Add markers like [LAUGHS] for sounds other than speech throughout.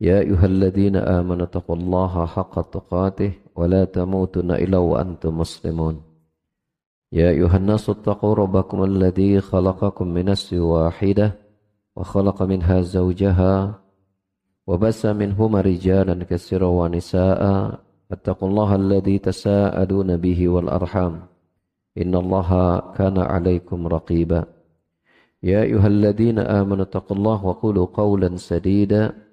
يا أيها الذين آمنوا اتقوا الله حق تقاته ولا تموتن إلا وأنتم مسلمون. يا أيها الناس اتقوا ربكم الذي خلقكم من نفس واحدة وخلق منها زوجها وبس منهما رجالا كثيرا ونساء. اتقوا الله الذي تساءلون به والأرحام. إن الله كان عليكم رقيبا. يا أيها الذين آمنوا اتقوا الله وقولوا قولا سديدا.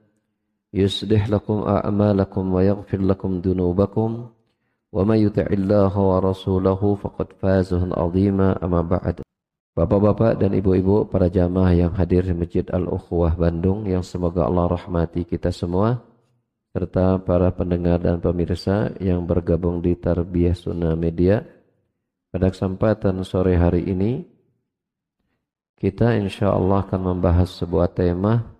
يصلح لكم أعمالكم ويغفر لكم ذنوبكم ومن يطع الله ورسوله فقد فاز عظيما أما بعد Bapak-bapak dan ibu-ibu para jamaah yang hadir di Masjid Al-Ukhwah Bandung yang semoga Allah rahmati kita semua serta para pendengar dan pemirsa yang bergabung di Tarbiyah Sunnah Media pada kesempatan sore hari ini kita insya Allah akan membahas sebuah tema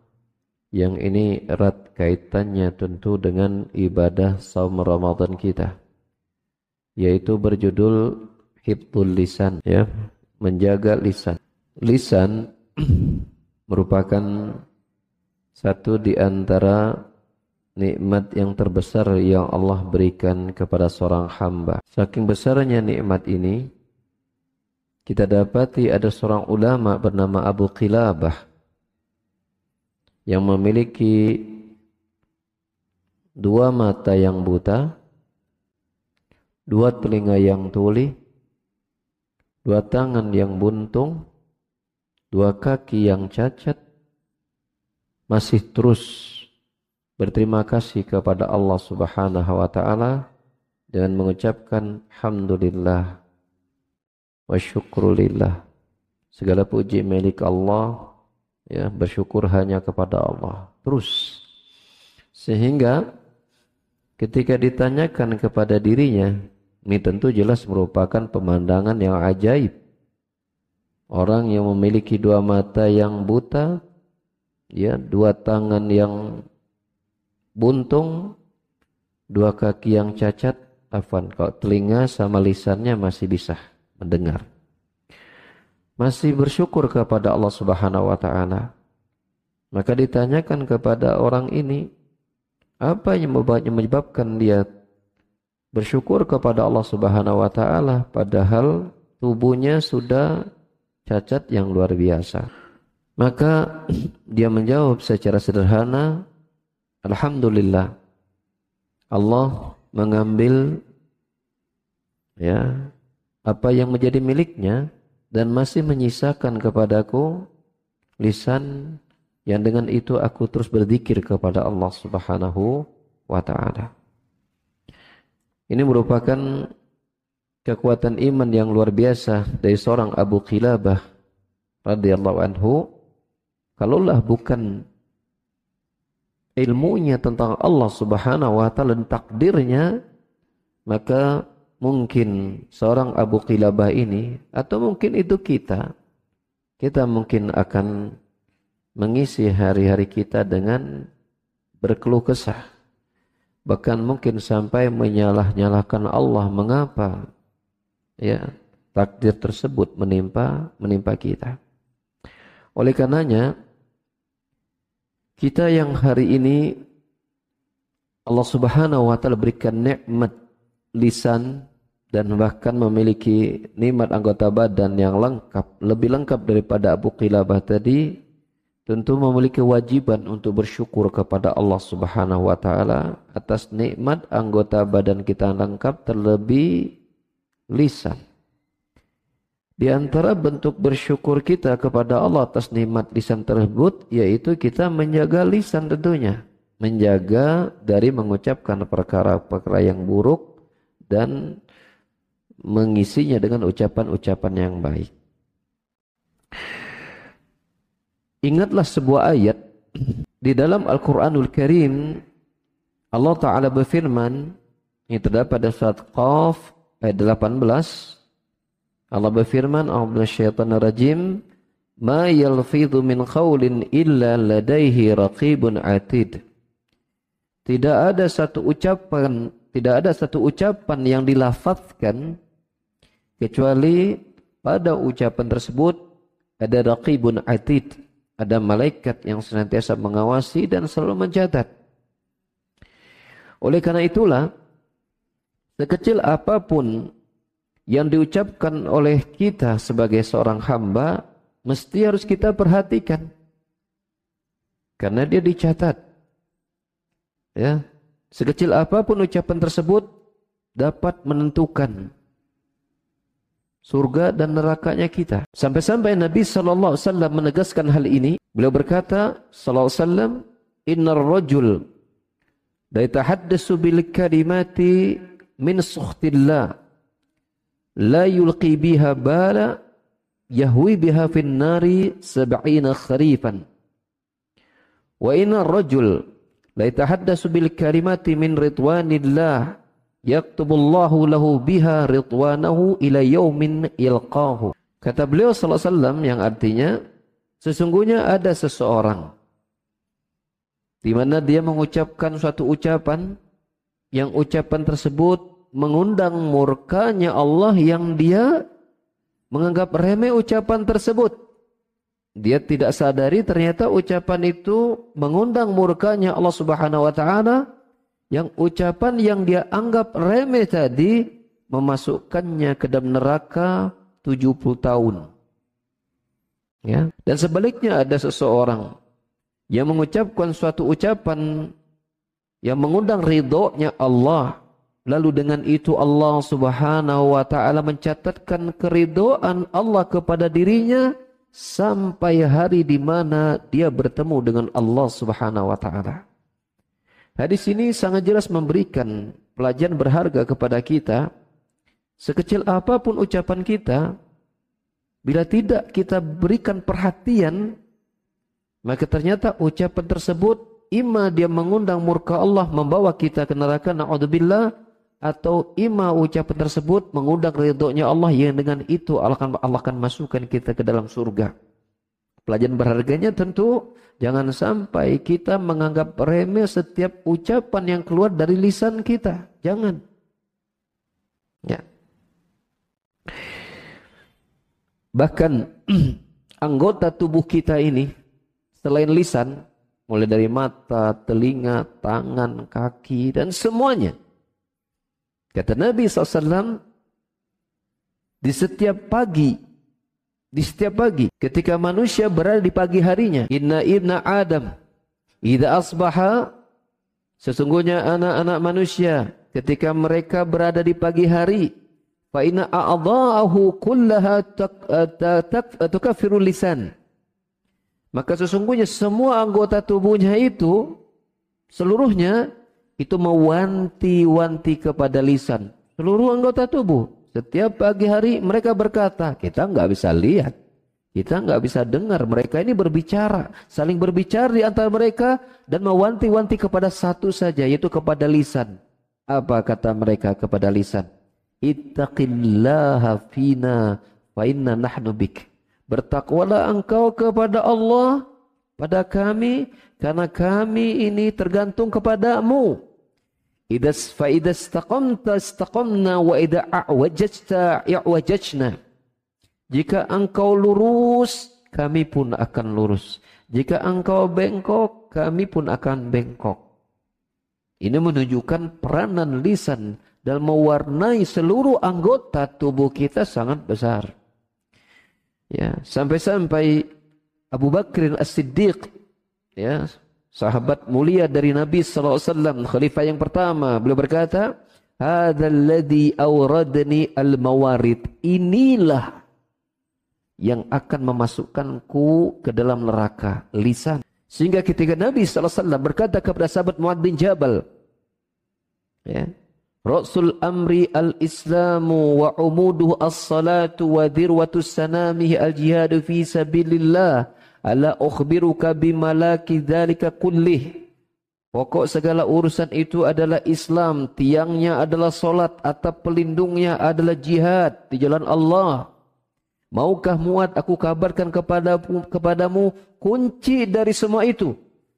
yang ini erat kaitannya tentu dengan ibadah saum Ramadan kita yaitu berjudul Hibtul Lisan ya menjaga lisan lisan [CLEARS THROAT] merupakan satu di antara nikmat yang terbesar yang Allah berikan kepada seorang hamba. Saking besarnya nikmat ini, kita dapati ada seorang ulama bernama Abu Qilabah yang memiliki dua mata yang buta, dua telinga yang tuli, dua tangan yang buntung, dua kaki yang cacat, masih terus berterima kasih kepada Allah Subhanahu wa taala dengan mengucapkan alhamdulillah wa syukrulillah. Segala puji milik Allah ya bersyukur hanya kepada Allah. Terus sehingga ketika ditanyakan kepada dirinya ini tentu jelas merupakan pemandangan yang ajaib. Orang yang memiliki dua mata yang buta ya dua tangan yang buntung dua kaki yang cacat afan kalau telinga sama lisannya masih bisa mendengar masih bersyukur kepada Allah Subhanahu wa taala. Maka ditanyakan kepada orang ini, apa yang menyebabkan dia bersyukur kepada Allah Subhanahu wa taala padahal tubuhnya sudah cacat yang luar biasa. Maka [CLEARS THROAT] dia menjawab secara sederhana, alhamdulillah. Allah mengambil ya apa yang menjadi miliknya dan masih menyisakan kepadaku lisan yang dengan itu aku terus berzikir kepada Allah Subhanahu wa taala. Ini merupakan kekuatan iman yang luar biasa dari seorang Abu Qilabah radhiyallahu anhu. Kalaulah bukan ilmunya tentang Allah Subhanahu wa taala dan takdirnya, maka mungkin seorang Abu Qilabah ini atau mungkin itu kita kita mungkin akan mengisi hari-hari kita dengan berkeluh kesah. Bahkan mungkin sampai menyalah-nyalahkan Allah mengapa ya takdir tersebut menimpa menimpa kita. Oleh karenanya kita yang hari ini Allah Subhanahu wa taala berikan nikmat lisan dan bahkan memiliki nikmat anggota badan yang lengkap, lebih lengkap daripada Abu Qilabah tadi, tentu memiliki kewajiban untuk bersyukur kepada Allah Subhanahu wa taala atas nikmat anggota badan kita lengkap terlebih lisan. Di antara bentuk bersyukur kita kepada Allah atas nikmat lisan tersebut yaitu kita menjaga lisan tentunya, menjaga dari mengucapkan perkara-perkara yang buruk dan mengisinya dengan ucapan-ucapan yang baik. Ingatlah sebuah ayat di dalam Al-Quranul Karim. Allah Ta'ala berfirman yang terdapat pada surat Qaf ayat 18 Allah berfirman rajim. Ma yalfidhu min qawlin illa ladaihi raqibun atid. Tidak ada satu ucapan tidak ada satu ucapan yang dilafazkan kecuali pada ucapan tersebut ada raqibun atid ada malaikat yang senantiasa mengawasi dan selalu mencatat Oleh karena itulah, sekecil apa pun yang diucapkan oleh kita sebagai seorang hamba, mesti harus kita perhatikan. Karena dia dicatat. Ya, sekecil apa pun ucapan tersebut dapat menentukan surga dan nerakanya kita. Sampai-sampai Nabi sallallahu alaihi wasallam menegaskan hal ini. Beliau berkata sallallahu alaihi wasallam, "Innar rajul la yatahaddasu bil kalimati min sukhtillah la yulqi biha bala yahwi biha fin nari sab'ina kharifan wa inna rajul la yatahaddasu bil kalimati min ridwanillah yaktubullahu lahu biha ridwanahu ila yaumin yalqahu kata beliau sallallahu alaihi wasallam yang artinya sesungguhnya ada seseorang di mana dia mengucapkan suatu ucapan yang ucapan tersebut mengundang murkanya Allah yang dia menganggap remeh ucapan tersebut. Dia tidak sadari ternyata ucapan itu mengundang murkanya Allah Subhanahu wa taala yang ucapan yang dia anggap remeh tadi memasukkannya ke dalam neraka 70 tahun. Ya, dan sebaliknya ada seseorang yang mengucapkan suatu ucapan yang mengundang ridhonya Allah. Lalu dengan itu Allah subhanahu wa ta'ala mencatatkan keridoan Allah kepada dirinya sampai hari di mana dia bertemu dengan Allah subhanahu wa ta'ala. Hadis ini sangat jelas memberikan pelajaran berharga kepada kita. Sekecil apa pun ucapan kita, bila tidak kita berikan perhatian maka ternyata ucapan tersebut ima dia mengundang murka Allah membawa kita ke neraka naudzubillah atau ima ucapan tersebut mengundang ridhonya Allah yang dengan itu Allah akan, Allah akan masukkan kita ke dalam surga. Pelajaran berharganya tentu jangan sampai kita menganggap remeh setiap ucapan yang keluar dari lisan kita. Jangan. Ya. Bahkan [CLEARS THROAT] anggota tubuh kita ini selain lisan, mulai dari mata, telinga, tangan, kaki, dan semuanya. Kata Nabi SAW, di setiap pagi, di setiap pagi, ketika manusia berada di pagi harinya, Inna ibna Adam, Ida asbaha, sesungguhnya anak-anak manusia, ketika mereka berada di pagi hari, fa inna a'dha'ahu kullaha tukaffiru lisan. Maka sesungguhnya semua anggota tubuhnya itu seluruhnya itu mewanti-wanti kepada lisan. Seluruh anggota tubuh. Setiap pagi hari mereka berkata, kita nggak bisa lihat. Kita nggak bisa dengar. Mereka ini berbicara. Saling berbicara di antara mereka. Dan mewanti-wanti kepada satu saja. Yaitu kepada lisan. Apa kata mereka kepada lisan? Ittaqillaha fina fa inna nahnu bik. Bertakwalah engkau kepada Allah pada kami karena kami ini tergantung kepadamu. Idas fa idas taqamta istaqamna wa idza a'wajajta i'wajajna. Jika engkau lurus, kami pun akan lurus. Jika engkau bengkok, kami pun akan bengkok. Ini menunjukkan peranan lisan dalam mewarnai seluruh anggota tubuh kita sangat besar. Ya, sampai-sampai Abu Bakr As-Siddiq ya, sahabat mulia dari Nabi sallallahu alaihi wasallam, khalifah yang pertama, beliau berkata, "Hadzal ladzi awradni al-mawarid." Inilah yang akan memasukkanku ke dalam neraka, lisan. Sehingga ketika Nabi sallallahu alaihi wasallam berkata kepada sahabat Muad bin Jabal, ya, Rasul amri al-islamu wa umuduhu as-salatu wa dirwatu sanamihi al-jihadu fi sabilillah. Ala ukhbiruka bimalaki dhalika kullih. Pokok segala urusan itu adalah Islam. Tiangnya adalah solat. Atap pelindungnya adalah jihad di jalan Allah. Maukah muat aku kabarkan kepadamu, kepadamu kunci dari semua itu?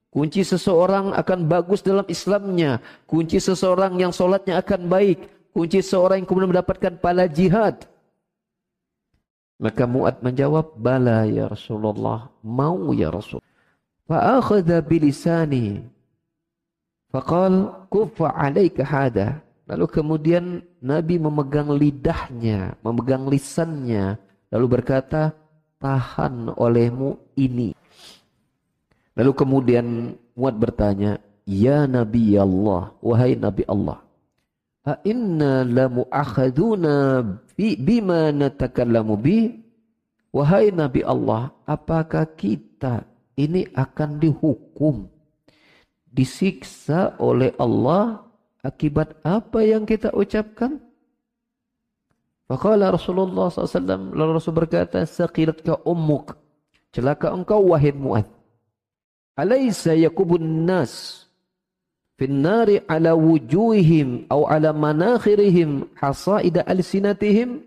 Kunci seseorang akan bagus dalam Islamnya. Kunci seseorang yang solatnya akan baik. Kunci seseorang yang kemudian mendapatkan pala jihad. Maka Mu'ad menjawab, Bala ya Rasulullah, mau ya Rasul. Fa'akhadha bilisani. Faqal kufa alaika hada. Lalu kemudian Nabi memegang lidahnya, memegang lisannya, lalu berkata, tahan olehmu ini. Lalu kemudian Muad bertanya, Ya Nabi Allah, wahai Nabi Allah, A inna lamu akhaduna bima natakallamu bi? Wahai Nabi Allah, apakah kita ini akan dihukum disiksa oleh Allah akibat apa yang kita ucapkan? Faqala Rasulullah SAW, lalu Rasul berkata, Saqilatka ummuk, celaka engkau wahai Mu'ad. Alaysa yakubun nas fin nari ala wujuhihim atau ala manakhirihim hasaida alsinatihim?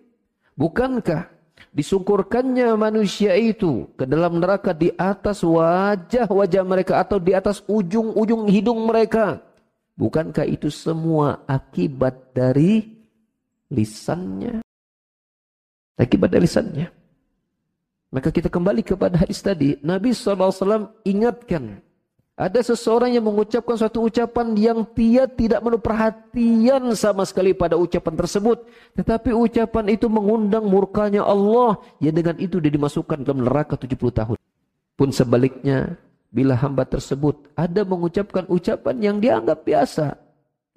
Bukankah disungkurkannya manusia itu ke dalam neraka di atas wajah-wajah mereka atau di atas ujung-ujung hidung mereka. Bukankah itu semua akibat dari lisannya? Akibat dari lisannya. Maka kita kembali kepada hadis tadi. Nabi SAW ingatkan ada seseorang yang mengucapkan suatu ucapan yang dia tidak menuh perhatian sama sekali pada ucapan tersebut. Tetapi ucapan itu mengundang murkanya Allah. Yang dengan itu dia dimasukkan dalam neraka 70 tahun. Pun sebaliknya, bila hamba tersebut ada mengucapkan ucapan yang dianggap biasa.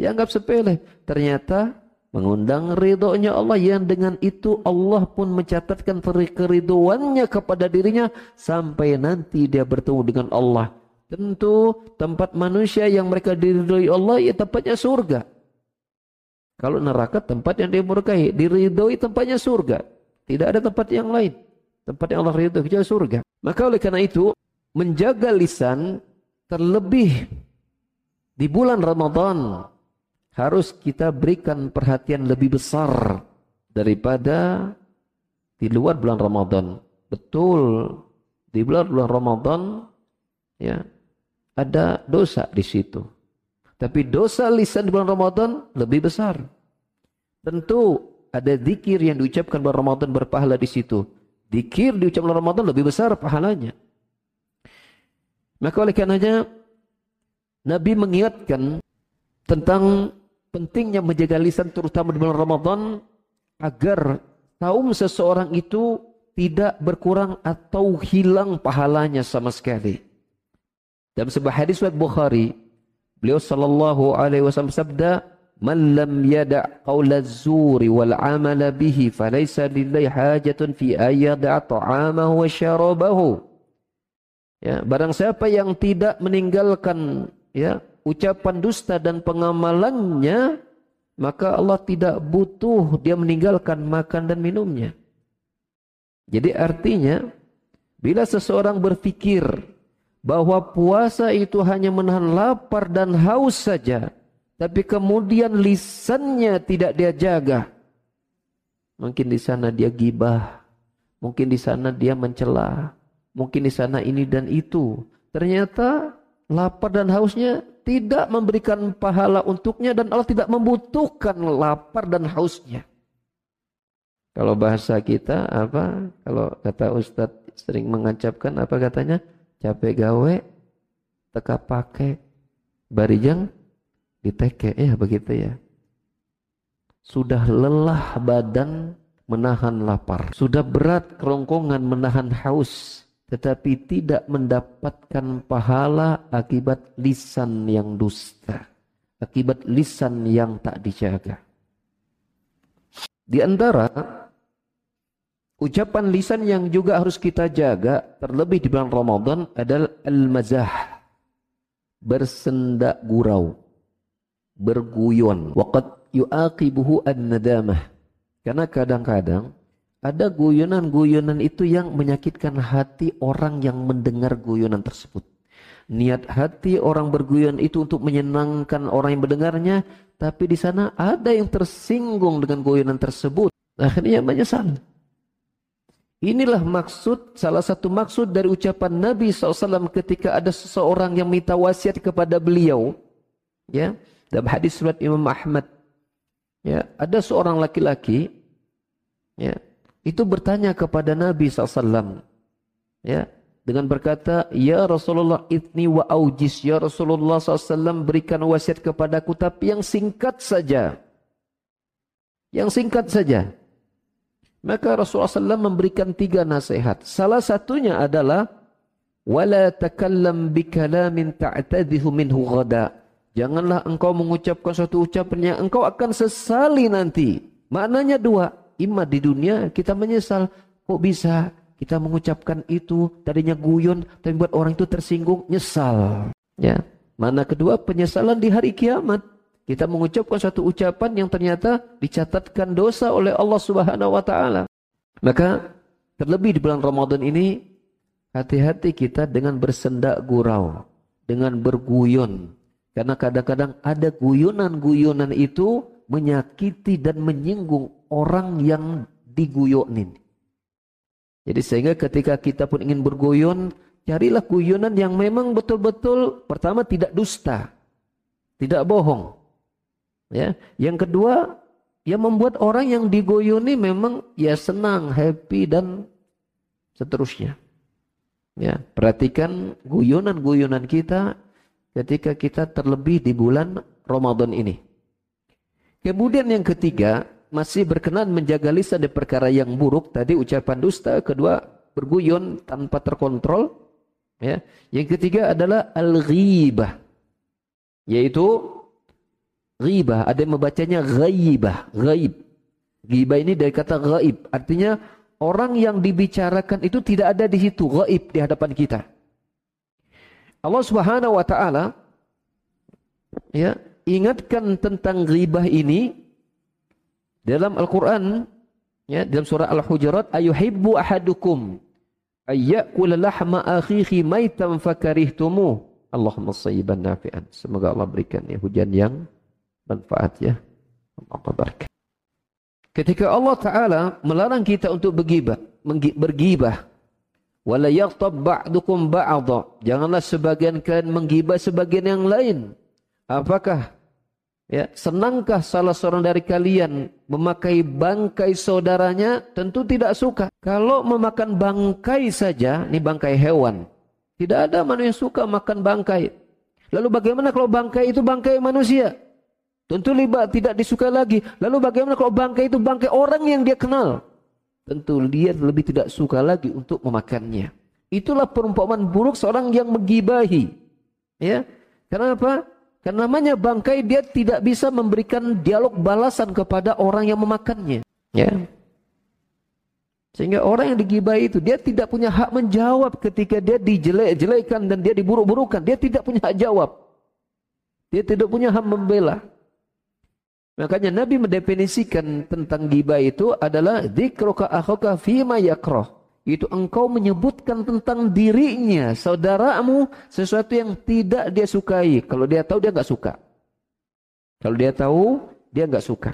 Dianggap sepele. Ternyata mengundang ridhonya Allah yang dengan itu Allah pun mencatatkan keriduannya kepada dirinya sampai nanti dia bertemu dengan Allah Tentu tempat manusia yang mereka diridhoi Allah ya tempatnya surga. Kalau neraka tempat yang dimurkai, diridhoi tempatnya surga. Tidak ada tempat yang lain. Tempat yang Allah ridhoi kecuali surga. Maka oleh karena itu menjaga lisan terlebih di bulan Ramadan harus kita berikan perhatian lebih besar daripada di luar bulan Ramadan. Betul, di bulan bulan Ramadan ya ada dosa di situ. Tapi dosa lisan di bulan Ramadan lebih besar. Tentu ada zikir yang diucapkan bulan Ramadan berpahala di situ. Zikir diucapkan bulan Ramadan lebih besar pahalanya. Maka oleh karenanya Nabi mengingatkan tentang pentingnya menjaga lisan terutama di bulan Ramadan agar kaum seseorang itu tidak berkurang atau hilang pahalanya sama sekali. Dalam sebuah hadis riwayat Bukhari, beliau sallallahu alaihi wasallam sabda, "Man lam yada' qawla zuri wal 'amala bihi falaysa lillahi hajatun fi ayyada' ta'amahu wa syarabahu." Ya, barang siapa yang tidak meninggalkan ya ucapan dusta dan pengamalannya, maka Allah tidak butuh dia meninggalkan makan dan minumnya. Jadi artinya bila seseorang berfikir bahwa puasa itu hanya menahan lapar dan haus saja, tapi kemudian lisannya tidak dia jaga. Mungkin di sana dia gibah, mungkin di sana dia mencela, mungkin di sana ini dan itu. Ternyata lapar dan hausnya tidak memberikan pahala untuknya dan Allah tidak membutuhkan lapar dan hausnya. Kalau bahasa kita apa? Kalau kata Ustadz sering mengancapkan apa katanya? Capek gawe teka pake barijang diteke. Ya begitu ya. Sudah lelah badan menahan lapar. Sudah berat kerongkongan menahan haus. Tetapi tidak mendapatkan pahala akibat lisan yang dusta. Akibat lisan yang tak dijaga. Di antara Ucapan lisan yang juga harus kita jaga terlebih di bulan Ramadan adalah al-mazah. Bersendak gurau. Berguyon. Waqad yu'aqibuhu an-nadamah. Karena kadang-kadang ada guyonan-guyonan itu yang menyakitkan hati orang yang mendengar guyonan tersebut. Niat hati orang berguyon itu untuk menyenangkan orang yang mendengarnya, tapi di sana ada yang tersinggung dengan guyonan tersebut. Akhirnya menyesal. Inilah maksud, salah satu maksud dari ucapan Nabi SAW ketika ada seseorang yang minta wasiat kepada beliau. Ya, dalam hadis surat Imam Ahmad. Ya, ada seorang laki-laki, ya, itu bertanya kepada Nabi SAW. Ya, dengan berkata, Ya Rasulullah itni wa aujis. Ya Rasulullah SAW berikan wasiat kepadaku tapi yang singkat saja. Yang singkat saja. Maka Rasulullah SAW memberikan tiga nasihat. Salah satunya adalah, Wala takallam bikalamin ta'tadihu minhu ghada. Janganlah engkau mengucapkan suatu ucapan yang engkau akan sesali nanti. Maknanya dua. Ima di dunia kita menyesal. Kok bisa kita mengucapkan itu tadinya guyon tapi buat orang itu tersinggung nyesal ya mana kedua penyesalan di hari kiamat kita mengucapkan satu ucapan yang ternyata dicatatkan dosa oleh Allah Subhanahu wa taala. Maka terlebih di bulan Ramadan ini hati-hati kita dengan bersendak gurau dengan berguyon. Karena kadang-kadang ada guyonan-guyonan itu menyakiti dan menyinggung orang yang diguyonin jadi sehingga ketika kita pun ingin berguyon, carilah guyonan yang memang betul-betul pertama tidak dusta, tidak bohong. Ya, yang kedua yang membuat orang yang diguyoni memang ya senang, happy dan seterusnya. Ya, perhatikan guyonan-guyonan kita ketika kita terlebih di bulan Ramadan ini. Kemudian yang ketiga, masih berkenan menjaga lisan dari perkara yang buruk tadi ucapan dusta kedua berguyon tanpa terkontrol ya yang ketiga adalah al-ghibah yaitu ghibah ada yang membacanya ghaibah ghaib ghibah ini dari kata ghaib artinya orang yang dibicarakan itu tidak ada di situ ghaib di hadapan kita Allah Subhanahu wa taala ya ingatkan tentang ghibah ini dalam Al-Quran, ya, dalam surah Al-Hujurat, ayuhibbu ahadukum ayyakula lahma akhihi maitan fakarihtumu. Allahumma sayyiban nafi'an. Semoga Allah berikan ya, hujan yang manfaat ya. Ketika Allah Ta'ala melarang kita untuk bergibah, bergibah, ba'dha. Janganlah sebagian kalian menggibah sebagian yang lain. Apakah Ya, senangkah salah seorang dari kalian memakai bangkai saudaranya? Tentu tidak suka. Kalau memakan bangkai saja, ini bangkai hewan. Tidak ada manusia yang suka makan bangkai. Lalu bagaimana kalau bangkai itu bangkai manusia? Tentu liba tidak disuka lagi. Lalu bagaimana kalau bangkai itu bangkai orang yang dia kenal? Tentu dia lebih tidak suka lagi untuk memakannya. Itulah perumpamaan buruk seorang yang menggibahi. Ya. Kenapa? Karena namanya bangkai dia tidak bisa memberikan dialog balasan kepada orang yang memakannya. Ya. Sehingga orang yang digibai itu dia tidak punya hak menjawab ketika dia dijelek-jelekan dan dia diburuk-burukan. Dia tidak punya hak jawab. Dia tidak punya hak membela. Makanya Nabi mendefinisikan tentang gibah itu adalah dzikruka akhaka fima yakrah itu engkau menyebutkan tentang dirinya, saudaramu, sesuatu yang tidak dia sukai. Kalau dia tahu dia nggak suka. Kalau dia tahu dia nggak suka.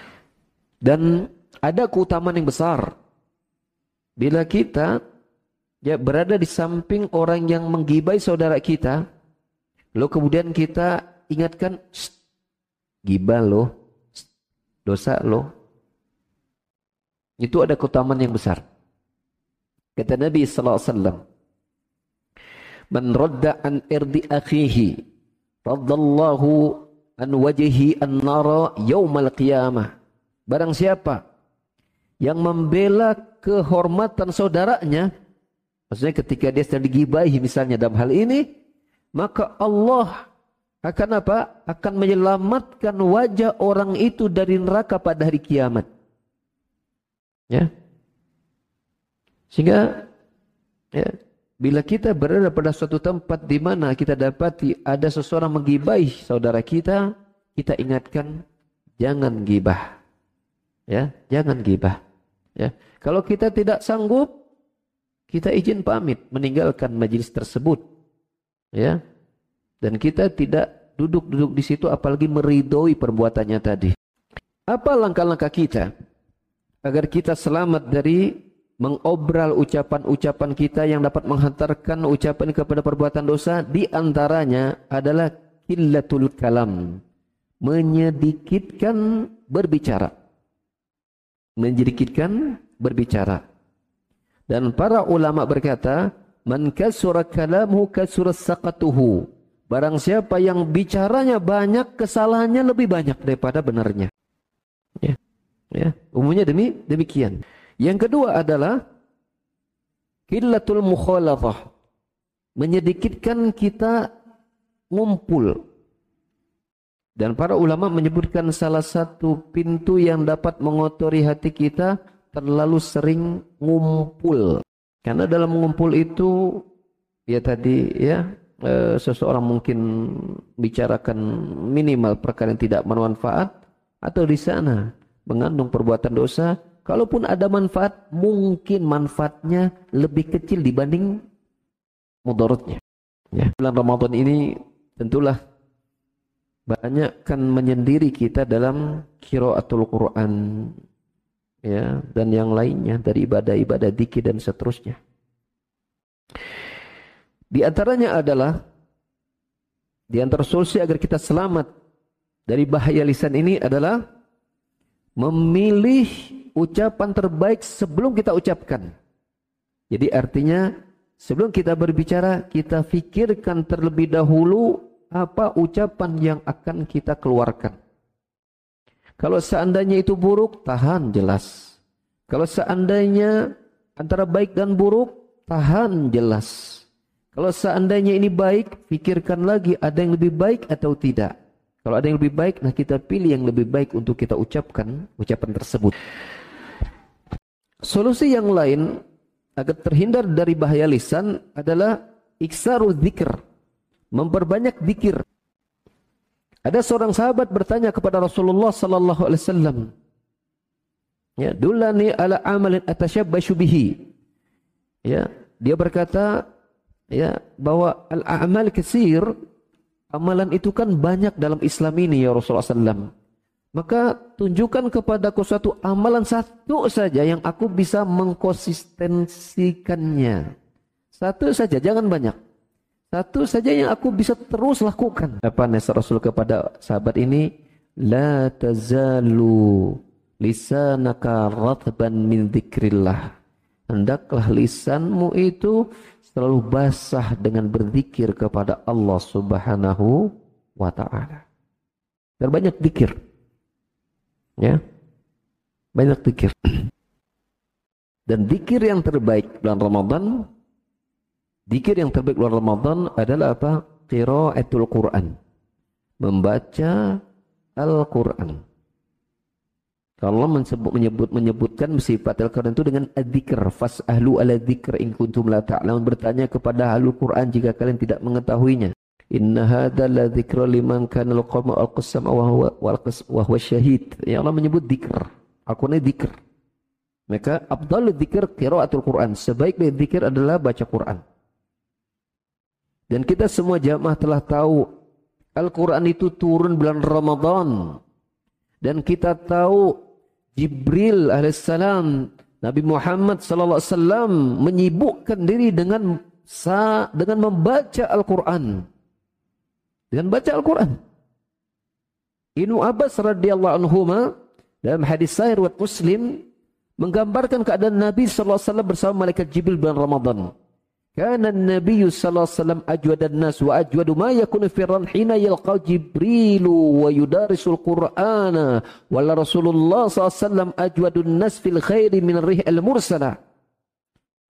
Dan ada keutamaan yang besar. Bila kita ya berada di samping orang yang menggibai saudara kita, lalu kemudian kita ingatkan, gibah loh, dosa loh. Itu ada keutamaan yang besar. Kata Nabi sallallahu alaihi wasallam, "Man radda an irdi akhihi, raddallahu an wajhi an-nara yaumal qiyamah." Barang siapa yang membela kehormatan saudaranya, maksudnya ketika dia sedang digibahi misalnya dalam hal ini, maka Allah akan apa? Akan menyelamatkan wajah orang itu dari neraka pada hari kiamat. Ya. Sehingga ya, bila kita berada pada suatu tempat di mana kita dapati ada seseorang menggibai saudara kita, kita ingatkan jangan gibah. Ya, jangan gibah. Ya. Kalau kita tidak sanggup, kita izin pamit meninggalkan majelis tersebut. Ya. Dan kita tidak duduk-duduk di situ apalagi meridoi perbuatannya tadi. Apa langkah-langkah kita agar kita selamat dari mengobral ucapan-ucapan kita yang dapat menghantarkan ucapan kepada perbuatan dosa di antaranya adalah killatul kalam menyedikitkan berbicara menyedikitkan berbicara dan para ulama berkata man kasura kalamuhu kasura saqatuhu. Barang siapa yang bicaranya banyak, kesalahannya lebih banyak daripada benarnya. Ya. Ya, umumnya demi demikian. Yang kedua adalah killatul mukhalafah. Menyedikitkan kita ngumpul. Dan para ulama menyebutkan salah satu pintu yang dapat mengotori hati kita terlalu sering ngumpul. Karena dalam mengumpul itu ya tadi ya e, seseorang mungkin bicarakan minimal perkara yang tidak bermanfaat atau di sana mengandung perbuatan dosa, kalaupun ada manfaat, mungkin manfaatnya lebih kecil dibanding mudaratnya. Ya. Bulan Ramadan ini tentulah banyak kan menyendiri kita dalam kiraatul Quran ya dan yang lainnya dari ibadah-ibadah dikir dan seterusnya. Di antaranya adalah di antara solusi agar kita selamat dari bahaya lisan ini adalah memilih ucapan terbaik sebelum kita ucapkan. Jadi artinya sebelum kita berbicara kita fikirkan terlebih dahulu apa ucapan yang akan kita keluarkan. Kalau seandainya itu buruk, tahan jelas. Kalau seandainya antara baik dan buruk, tahan jelas. Kalau seandainya ini baik, pikirkan lagi ada yang lebih baik atau tidak. Kalau ada yang lebih baik, nah kita pilih yang lebih baik untuk kita ucapkan ucapan tersebut. Solusi yang lain agar terhindar dari bahaya lisan adalah iksaru zikr. Memperbanyak zikir. Ada seorang sahabat bertanya kepada Rasulullah sallallahu alaihi wasallam. Ya, dulani ala amalin atasyabbashu bihi. Ya, dia berkata, ya bahwa al-a'mal kesir amalan itu kan banyak dalam Islam ini ya Rasulullah SAW. Maka tunjukkan kepadaku suatu amalan satu saja yang aku bisa mengkonsistensikannya. Satu saja, jangan banyak. Satu saja yang aku bisa terus lakukan. Apa nasihat Rasul kepada sahabat ini? La tazalu lisanaka ratban min dzikrillah. Hendaklah lisanmu itu selalu basah dengan berzikir kepada Allah Subhanahu wa taala. Dan banyak zikir. Ya. Banyak zikir. Dan zikir yang terbaik bulan Ramadan zikir yang terbaik bulan Ramadan adalah apa? Qiraatul Quran. Membaca Al-Quran. Allah menyebut, menyebut menyebutkan sifat Al-Quran itu dengan adzikr fas'ahlu ala dzikr in kuntum la ta'lamun bertanya kepada ahlul Quran jika kalian tidak mengetahuinya. Inna hadza la dzikra liman kana al-qawma al-qasam wa huwa wa huwa syahid. Ya Allah menyebut dzikr. Al-Quran dzikr. Maka afdalul dzikr qiraatul Quran. Sebaik-baik dzikir adalah baca Quran. Dan kita semua jamaah telah tahu Al-Quran itu turun bulan Ramadan. Dan kita tahu Jibril alaihissalam Nabi Muhammad sallallahu alaihi wasallam menyibukkan diri dengan sa dengan membaca Al-Qur'an. Dengan baca Al-Qur'an. Ibnu Abbas radhiyallahu anhu dalam hadis sahih riwayat Muslim menggambarkan keadaan Nabi sallallahu alaihi wasallam bersama malaikat Jibril bulan Ramadan. Kana Nabi sallallahu alaihi wasallam ajwadan nas wa ajwadu ma yakunu fi hina yalqa Jibril wa yudarisul Qur'ana wala Rasulullah sallallahu alaihi wasallam ajwadun nas fil khairi min rih al mursala.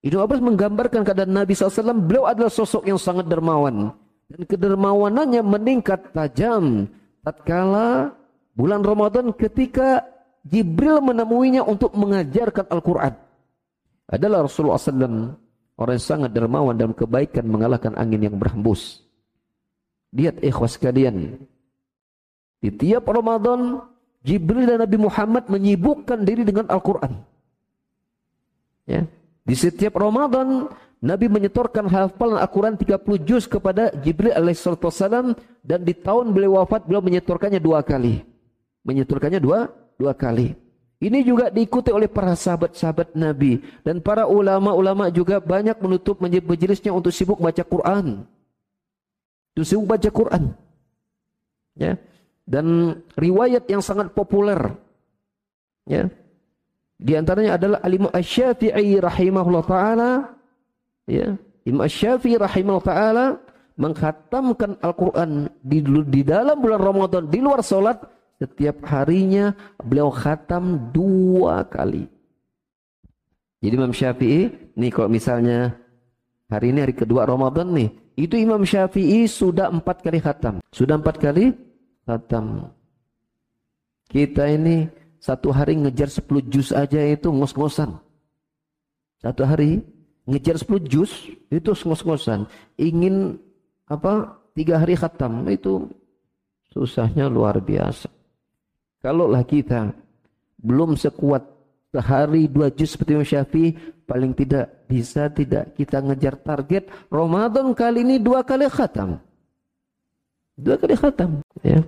Ibnu Abbas menggambarkan keadaan Nabi SAW, beliau adalah sosok yang sangat dermawan. Dan kedermawanannya meningkat tajam tatkala bulan Ramadan ketika Jibril menemuinya untuk mengajarkan Al-Quran. Adalah Rasulullah SAW Orang yang sangat dermawan dalam kebaikan mengalahkan angin yang berhembus. Lihat ikhwas sekalian. Di tiap Ramadan, Jibril dan Nabi Muhammad menyibukkan diri dengan Al-Quran. Ya. Di setiap Ramadan, Nabi menyetorkan hafalan Al-Quran 30 juz kepada Jibril alaihissalam dan di tahun beliau wafat beliau menyetorkannya dua kali. Menyetorkannya dua dua kali. Ini juga diikuti oleh para sahabat-sahabat Nabi dan para ulama-ulama juga banyak menutup majelisnya untuk sibuk baca Quran. Untuk sibuk baca Quran. Ya. Dan riwayat yang sangat populer ya. Di antaranya adalah Alimah Asy-Syafi'i rahimahullah taala ya Imam Syafi'i rahimahullah taala menghatamkan Al-Qur'an di, di dalam bulan Ramadan di luar salat setiap harinya beliau khatam dua kali. Jadi Imam Syafi'i nih kalau misalnya hari ini hari kedua Ramadan nih, itu Imam Syafi'i sudah empat kali khatam. Sudah empat kali khatam. Kita ini satu hari ngejar 10 juz aja itu ngos-ngosan. Satu hari ngejar 10 juz itu ngos-ngosan. Ingin apa tiga hari khatam itu susahnya luar biasa. Kalaulah kita belum sekuat sehari dua juz seperti Imam Syafi'i paling tidak bisa tidak kita ngejar target Ramadan kali ini dua kali khatam. Dua kali khatam ya.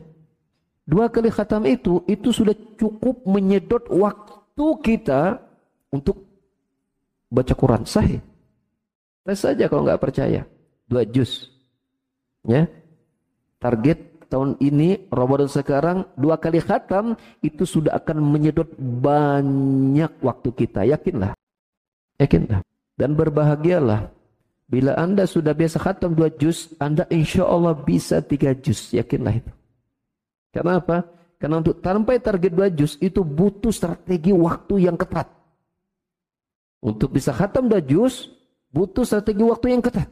Dua kali khatam itu, itu sudah cukup menyedot waktu kita untuk baca Quran. Sahih. Tes saja kalau nggak percaya. Dua juz. Ya. Target tahun ini, Ramadan sekarang, dua kali khatam, itu sudah akan menyedot banyak waktu kita. Yakinlah. Yakinlah. Dan berbahagialah. Bila anda sudah biasa khatam dua juz, anda insya Allah bisa tiga juz. Yakinlah itu. Karena apa? Karena untuk sampai target dua juz itu butuh strategi waktu yang ketat. Untuk bisa khatam dua juz butuh strategi waktu yang ketat.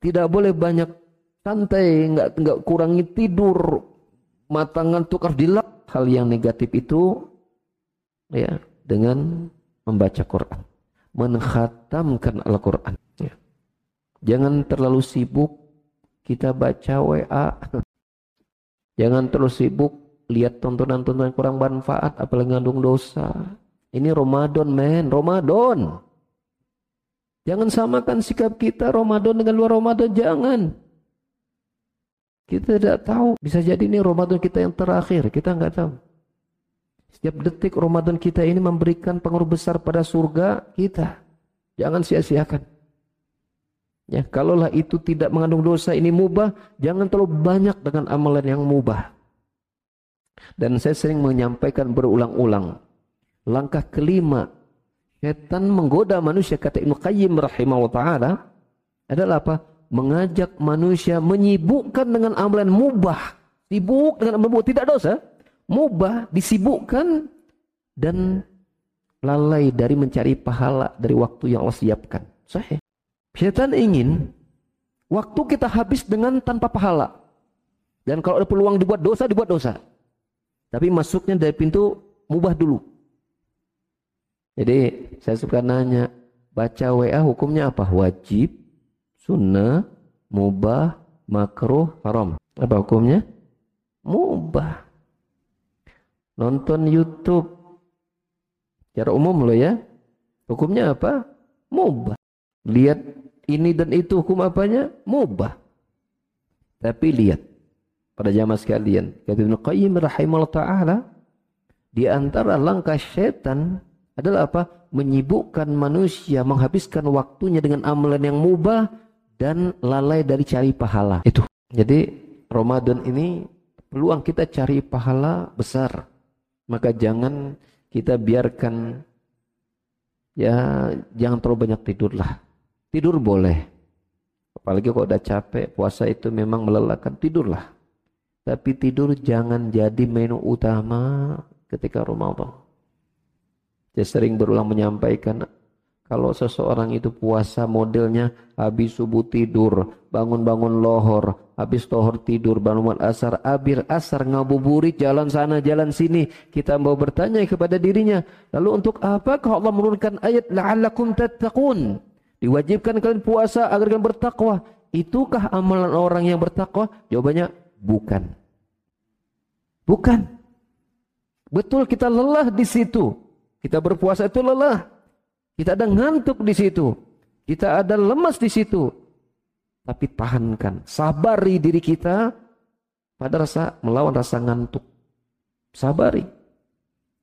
Tidak boleh banyak santai, nggak nggak kurangi tidur, mata ngantuk harus dilap. Hal yang negatif itu ya dengan membaca Quran, menghatamkan Al-Quran. Ya. Jangan terlalu sibuk kita baca WA [LAUGHS] Jangan terus sibuk lihat tontonan-tontonan kurang bermanfaat apalagi ngandung dosa. Ini Ramadan men, Ramadan. Jangan samakan sikap kita Ramadan dengan luar Ramadan, jangan. Kita tidak tahu, bisa jadi ini Ramadan kita yang terakhir, kita nggak tahu. Setiap detik Ramadan kita ini memberikan pengaruh besar pada surga kita. Jangan sia-siakan. Ya, kalaulah itu tidak mengandung dosa ini mubah, jangan terlalu banyak dengan amalan yang mubah. Dan saya sering menyampaikan berulang-ulang. Langkah kelima, setan menggoda manusia kata Ibnu Qayyim rahimahullah taala adalah apa? Mengajak manusia menyibukkan dengan amalan mubah. Sibuk dengan amalan mubah, tidak dosa. Mubah disibukkan dan lalai dari mencari pahala dari waktu yang Allah siapkan. Sahih. Setan ingin waktu kita habis dengan tanpa pahala. Dan kalau ada peluang dibuat dosa, dibuat dosa. Tapi masuknya dari pintu mubah dulu. Jadi saya suka nanya, baca WA hukumnya apa? Wajib, sunnah, mubah, makruh, haram. Apa hukumnya? Mubah. Nonton YouTube. Secara umum loh ya. Hukumnya apa? Mubah. Lihat ini dan itu hukum apanya? Mubah. Tapi lihat pada jamaah sekalian, kata Ibnu Qayyim rahimahullah taala, di antara langkah setan adalah apa? Menyibukkan manusia, menghabiskan waktunya dengan amalan yang mubah dan lalai dari cari pahala. Itu. Jadi Ramadan ini peluang kita cari pahala besar. Maka jangan kita biarkan ya jangan terlalu banyak tidurlah Tidur boleh. Apalagi kalau udah capek, puasa itu memang melelahkan, tidurlah. Tapi tidur jangan jadi menu utama ketika Ramadan. Saya sering berulang menyampaikan, kalau seseorang itu puasa modelnya habis subuh tidur, bangun-bangun lohor, habis tohor tidur, bangun asar, abir asar, ngabuburit, jalan sana, jalan sini. Kita mau bertanya kepada dirinya, lalu untuk apakah Allah menurunkan ayat la'allakum tattaqun? Diwajibkan kalian puasa agar kalian bertakwa. Itukah amalan orang yang bertakwa? Jawabannya bukan. Bukan. Betul kita lelah di situ. Kita berpuasa itu lelah. Kita ada ngantuk di situ. Kita ada lemas di situ. Tapi tahankan, sabari diri kita pada rasa melawan rasa ngantuk. Sabari.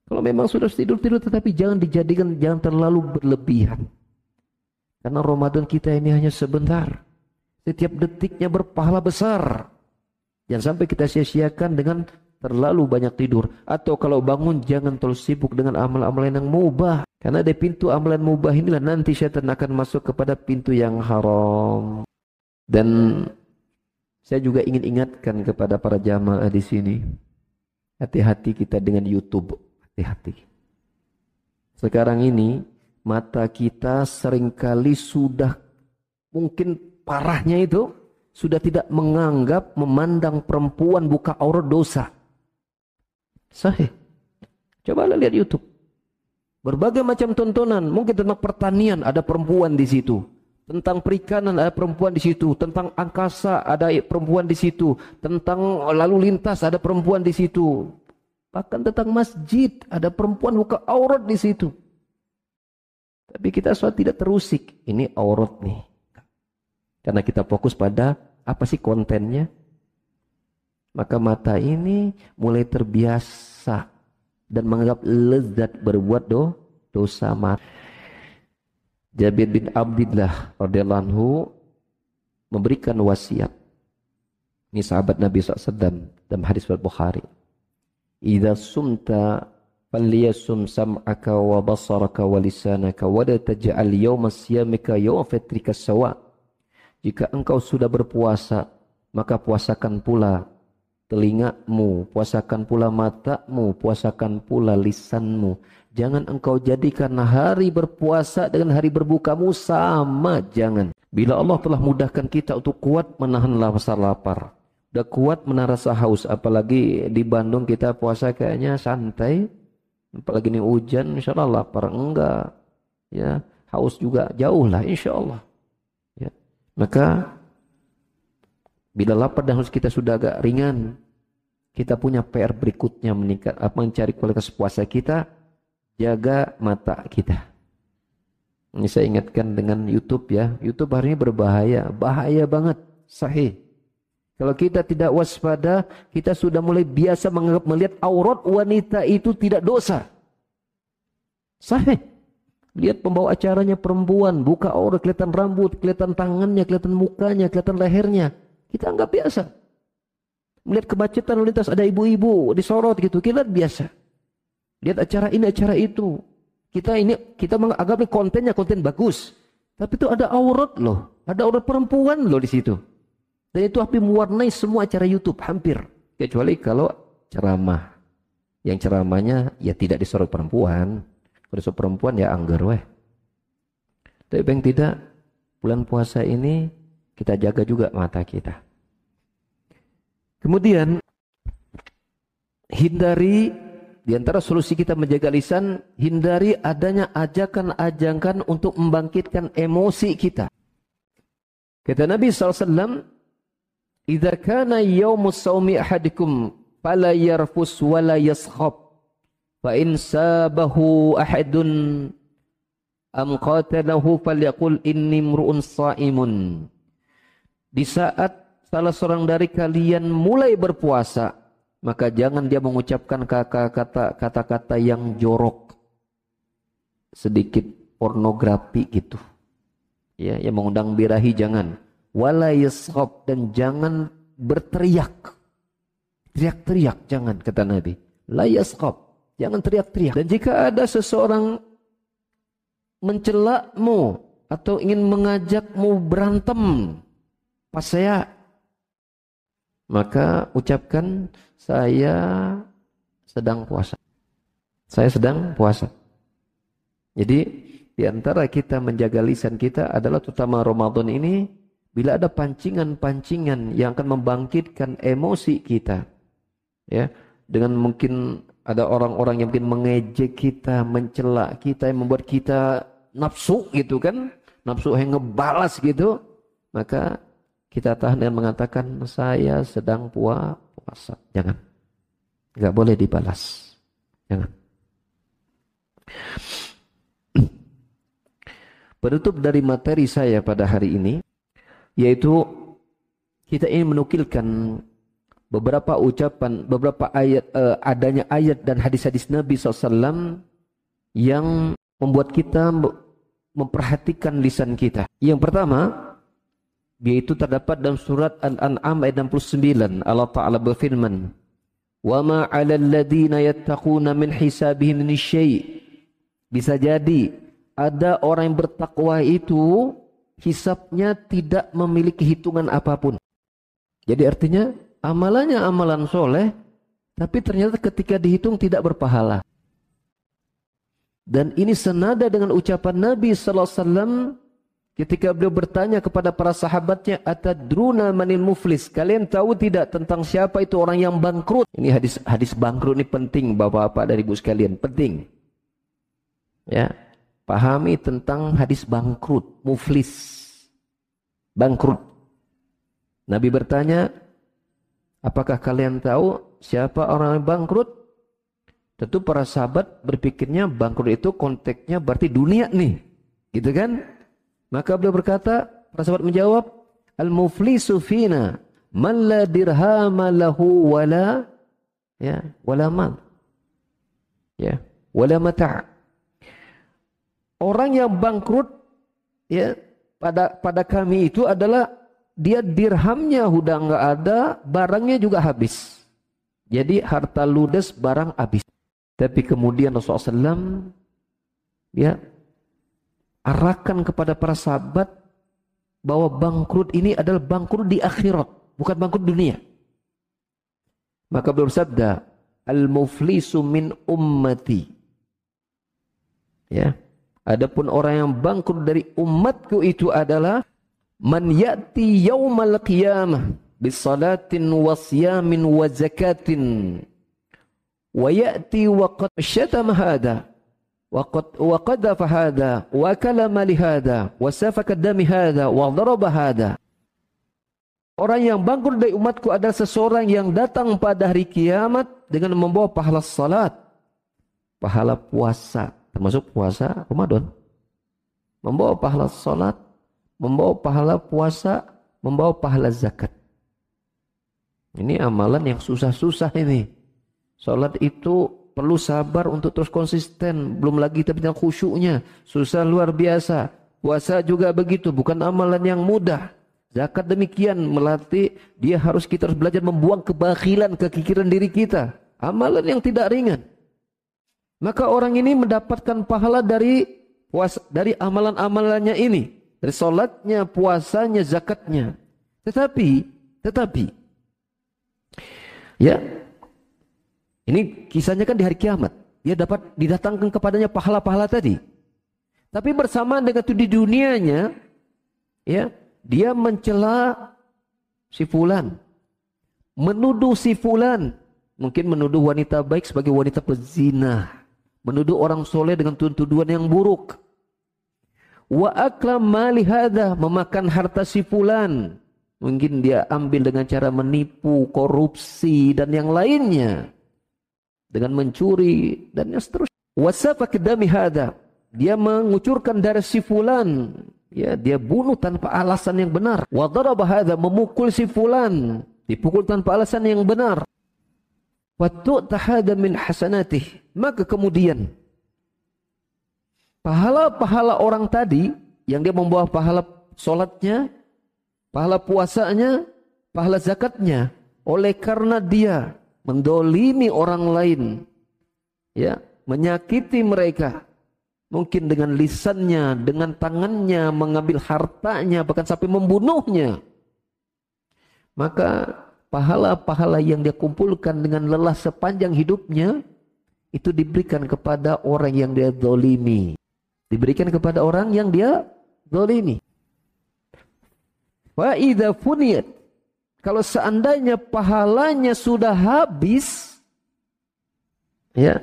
Kalau memang sudah tidur-tidur tetapi jangan dijadikan jangan terlalu berlebihan. Karena Ramadan kita ini hanya sebentar. Setiap detiknya berpahala besar. Jangan sampai kita sia-siakan dengan terlalu banyak tidur. Atau kalau bangun jangan terlalu sibuk dengan amalan-amalan yang mubah. Karena dari pintu amalan mubah inilah nanti syaitan akan masuk kepada pintu yang haram. Dan saya juga ingin ingatkan kepada para jamaah di sini. Hati-hati kita dengan YouTube. Hati-hati. Sekarang ini mata kita sering kali sudah mungkin parahnya itu sudah tidak menganggap memandang perempuan buka aurat dosa. Sahih. Coba lihat YouTube. Berbagai macam tontonan, mungkin tentang pertanian ada perempuan di situ. Tentang perikanan ada perempuan di situ, tentang angkasa ada perempuan di situ, tentang lalu lintas ada perempuan di situ. Bahkan tentang masjid ada perempuan buka aurat di situ. Tapi kita suatu tidak terusik, ini aurat nih. Karena kita fokus pada apa sih kontennya. Maka mata ini mulai terbiasa dan menganggap lezat berbuat do, dosa mata. Jabir bin Abdullah radhiyallahu anhu memberikan wasiat. Ini sahabat Nabi SAW dalam hadis Bukhari. Idza sumta falyasum sam'aka wa basaraka wa lisanaka wa la taj'al yawma siyamika yawma fitrika sawa' Jika engkau sudah berpuasa, maka puasakan pula telingamu, puasakan pula matamu, puasakan pula lisanmu. Jangan engkau jadikan hari berpuasa dengan hari berbukamu sama, jangan. Bila Allah telah mudahkan kita untuk kuat menahan rasa lapar, udah kuat menahan rasa haus, apalagi di Bandung kita puasa kayaknya santai, apalagi ini hujan, insya Allah lapar enggak, ya haus juga jauh lah, insya Allah. Maka bila lapar dan haus kita sudah agak ringan, kita punya PR berikutnya meningkat apa mencari kualitas puasa kita, jaga mata kita. Ini saya ingatkan dengan YouTube ya. YouTube hari ini berbahaya, bahaya banget, sahih. Kalau kita tidak waspada, kita sudah mulai biasa menganggap melihat aurat wanita itu tidak dosa. Sahih. Lihat pembawa acaranya perempuan, buka aurat, kelihatan rambut, kelihatan tangannya, kelihatan mukanya, kelihatan lehernya. Kita anggap biasa. Melihat kemacetan lintas ada ibu-ibu disorot gitu, kita lihat biasa. Lihat acara ini, acara itu. Kita ini kita menganggap kontennya konten bagus. Tapi itu ada aurat loh, ada aurat perempuan loh di situ. Dan itu hampir mewarnai semua acara YouTube hampir. Kecuali kalau ceramah. Yang ceramahnya ya tidak disorot perempuan kalau perempuan ya anggar weh. Tapi yang tidak, bulan puasa ini kita jaga juga mata kita. Kemudian hindari di antara solusi kita menjaga lisan, hindari adanya ajakan-ajakan untuk membangkitkan emosi kita. Kata Nabi SAW, "Idza kana yaumus saumi ahadikum fala yarfus wala yaskhab." fa in sabahu ahadun am qatalahu falyaqul inni mru'un saimun di saat salah seorang dari kalian mulai berpuasa maka jangan dia mengucapkan kata-kata yang jorok. Sedikit pornografi gitu. Ya yang mengundang birahi jangan. Wala dan jangan berteriak. Teriak-teriak jangan kata Nabi. La Jangan teriak-teriak. Dan jika ada seseorang mencelamu atau ingin mengajakmu berantem pas saya maka ucapkan saya sedang puasa. Saya sedang puasa. Jadi di antara kita menjaga lisan kita adalah terutama Ramadan ini bila ada pancingan-pancingan yang akan membangkitkan emosi kita ya dengan mungkin ada orang-orang yang mungkin mengejek kita, mencela kita, yang membuat kita nafsu gitu kan. Nafsu yang ngebalas gitu. Maka kita tahan dan mengatakan saya sedang puasa. Jangan. Gak boleh dibalas. Jangan. [CLEARS THROAT] Penutup dari materi saya pada hari ini yaitu kita ingin menukilkan beberapa ucapan, beberapa ayat uh, adanya ayat dan hadis-hadis Nabi SAW yang membuat kita memperhatikan lisan kita. Yang pertama, yaitu terdapat dalam surat Al-An'am ayat 69. Allah Ta'ala berfirman, wa ma 'alal ladzina yattaquna min hisabihim min bisa jadi ada orang yang bertakwa itu hisapnya tidak memiliki hitungan apa pun. Jadi artinya amalannya amalan soleh tapi ternyata ketika dihitung tidak berpahala. Dan ini senada dengan ucapan Nabi sallallahu alaihi wasallam Ketika beliau bertanya kepada para sahabatnya, "Atadruna manil muflis?" Kalian tahu tidak tentang siapa itu orang yang bangkrut? Ini hadis hadis bangkrut ini penting Bapak-bapak dari Ibu sekalian, penting. Ya. Pahami tentang hadis bangkrut, muflis. Bangkrut. Nabi bertanya, "Apakah kalian tahu siapa orang yang bangkrut?" Tentu para sahabat berpikirnya bangkrut itu konteksnya berarti dunia nih. Gitu kan? Maka beliau berkata, para sahabat menjawab, Al-muflisu fina man la dirhama lahu wala ya wala mal. Ya, wala mata'. Orang yang bangkrut ya pada pada kami itu adalah dia dirhamnya udah enggak ada, barangnya juga habis. Jadi harta ludes barang habis. Tapi kemudian Rasulullah SAW ya arahkan kepada para sahabat bahwa bangkrut ini adalah bangkrut di akhirat, bukan bangkrut dunia. Maka beliau bersabda, "Al-muflisu min ummati." Ya. Adapun orang yang bangkrut dari umatku itu adalah man ya'ti yaumal qiyamah bisalatin wa siyamin wa zakatin wa ya'ti wa qad syatama hadha وقد وقذف هذا وكلم لهذا وسفك الدم هذا وضرب هذا Orang yang bangkrut dari umatku adalah seseorang yang datang pada hari kiamat dengan membawa pahala salat, pahala puasa, termasuk puasa Ramadan. Membawa pahala salat, membawa pahala puasa, membawa pahala zakat. Ini amalan yang susah-susah ini. Salat itu Perlu sabar untuk terus konsisten. Belum lagi tapi tentang khusyuknya. Susah luar biasa. Puasa juga begitu. Bukan amalan yang mudah. Zakat demikian melatih. Dia harus kita harus belajar membuang kebakhilan, kekikiran diri kita. Amalan yang tidak ringan. Maka orang ini mendapatkan pahala dari puasa, dari amalan-amalannya ini. Dari solatnya, puasanya, zakatnya. Tetapi, tetapi, ya ini kisahnya kan di hari kiamat. Dia dapat didatangkan kepadanya pahala-pahala tadi. Tapi bersamaan dengan itu di dunianya, ya, dia mencela si fulan. Menuduh si fulan. Mungkin menuduh wanita baik sebagai wanita pezina. Menuduh orang soleh dengan tuduhan yang buruk. Wa aklam mali hadha, memakan harta si fulan. Mungkin dia ambil dengan cara menipu, korupsi dan yang lainnya dengan mencuri dan seterusnya. Dami hada. Dia mengucurkan darah si fulan. Ya, dia bunuh tanpa alasan yang benar. Wa memukul si fulan. Dipukul tanpa alasan yang benar. Wa tu'tahada min hasanatih. Maka kemudian pahala-pahala orang tadi yang dia membawa pahala solatnya, pahala puasanya, pahala zakatnya oleh karena dia mendolimi orang lain, ya, menyakiti mereka, mungkin dengan lisannya, dengan tangannya, mengambil hartanya, bahkan sampai membunuhnya. Maka pahala-pahala yang dia kumpulkan dengan lelah sepanjang hidupnya, itu diberikan kepada orang yang dia dolimi. Diberikan kepada orang yang dia dolimi. Wa idha funiyat kalau seandainya pahalanya sudah habis, ya,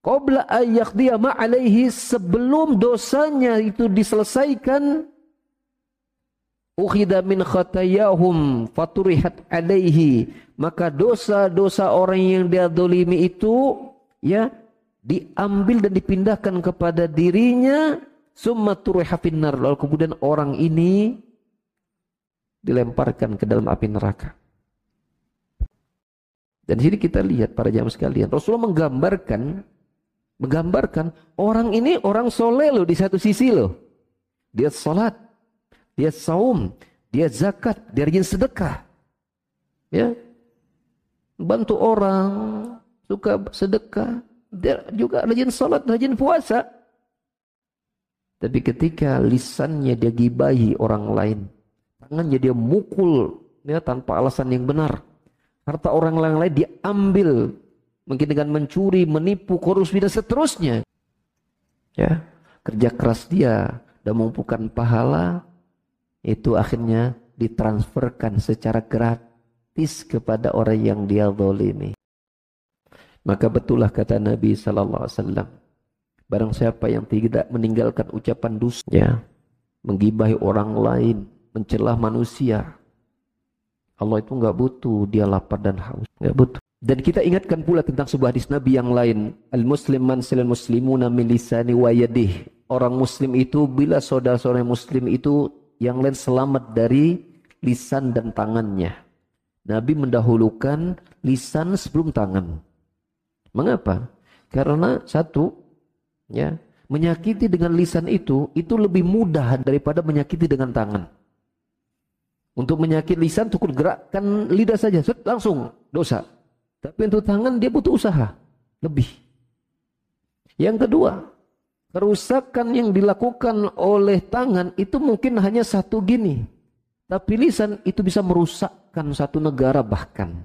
Qabla ayyaqdiya ma'alaihi sebelum dosanya itu diselesaikan ukhida min khatayahum faturihat alaihi maka dosa-dosa orang yang dia dolimi itu ya diambil dan dipindahkan kepada dirinya summa turiha lalu kemudian orang ini dilemparkan ke dalam api neraka. Dan di sini kita lihat para jamaah sekalian, Rasulullah menggambarkan menggambarkan orang ini orang soleh loh di satu sisi loh. Dia salat, dia saum, dia zakat, dia rajin sedekah. Ya. bantu orang, suka sedekah, dia juga rajin salat, rajin puasa. Tapi ketika lisannya dia gibahi orang lain, tangannya dia mukul ya, tanpa alasan yang benar. Harta orang lain dia ambil mungkin dengan mencuri, menipu, korupsi dan seterusnya. Ya, kerja keras dia dan mengumpulkan pahala itu akhirnya ditransferkan secara gratis kepada orang yang dia zalimi. Maka betullah kata Nabi sallallahu alaihi wasallam, barang siapa yang tidak meninggalkan ucapan dusta, ya, menggibahi orang lain, mencelah manusia, Allah itu enggak butuh dia lapar dan haus, enggak butuh. Dan kita ingatkan pula tentang sebuah hadis Nabi yang lain, al-muslim man silal muslimuna min wa. Orang muslim itu bila saudara-saudara muslim itu yang lain selamat dari lisan dan tangannya. Nabi mendahulukan lisan sebelum tangan. Mengapa? Karena satu, ya, menyakiti dengan lisan itu itu lebih mudah daripada menyakiti dengan tangan. Untuk menyakiti lisan cukup gerakkan lidah saja, langsung dosa. Tapi untuk tangan dia butuh usaha lebih. Yang kedua, kerusakan yang dilakukan oleh tangan itu mungkin hanya satu gini. Tapi lisan itu bisa merusakkan satu negara bahkan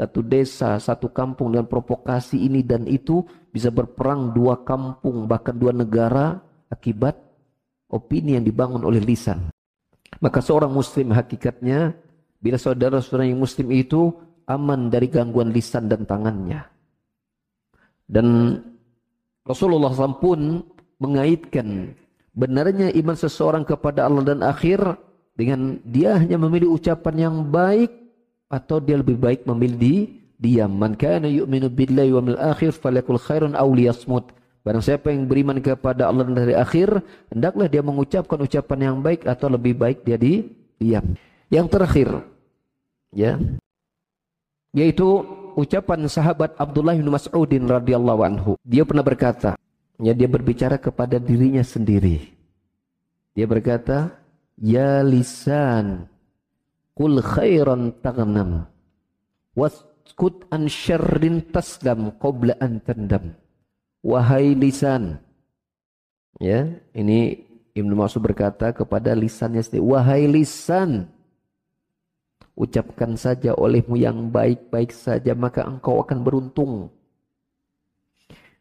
satu desa, satu kampung dengan provokasi ini dan itu bisa berperang dua kampung bahkan dua negara akibat opini yang dibangun oleh lisan. Maka seorang muslim hakikatnya bila saudara-saudara yang muslim itu aman dari gangguan lisan dan tangannya. Dan Rasulullah SAW pun mengaitkan benarnya iman seseorang kepada Allah dan akhir dengan dia hanya memilih ucapan yang baik atau dia lebih baik memilih di diam. Man kana yu'minu billahi akhir falyakul khairun aw liyasmut. Barang siapa yang beriman kepada Allah dan hari akhir, hendaklah dia mengucapkan ucapan yang baik atau lebih baik dia di diam. Yang terakhir, ya, yaitu ucapan sahabat Abdullah bin Mas'udin radhiyallahu anhu. Dia pernah berkata, ya dia berbicara kepada dirinya sendiri. Dia berkata, "Ya lisan, Kul khairan taghnam. Waskut an syarrin taslam qabla an tandam. Wahai lisan. Ya, ini Ibnu Mas'ud berkata kepada lisannya sendiri, wahai lisan, ucapkan saja olehmu yang baik-baik saja maka engkau akan beruntung.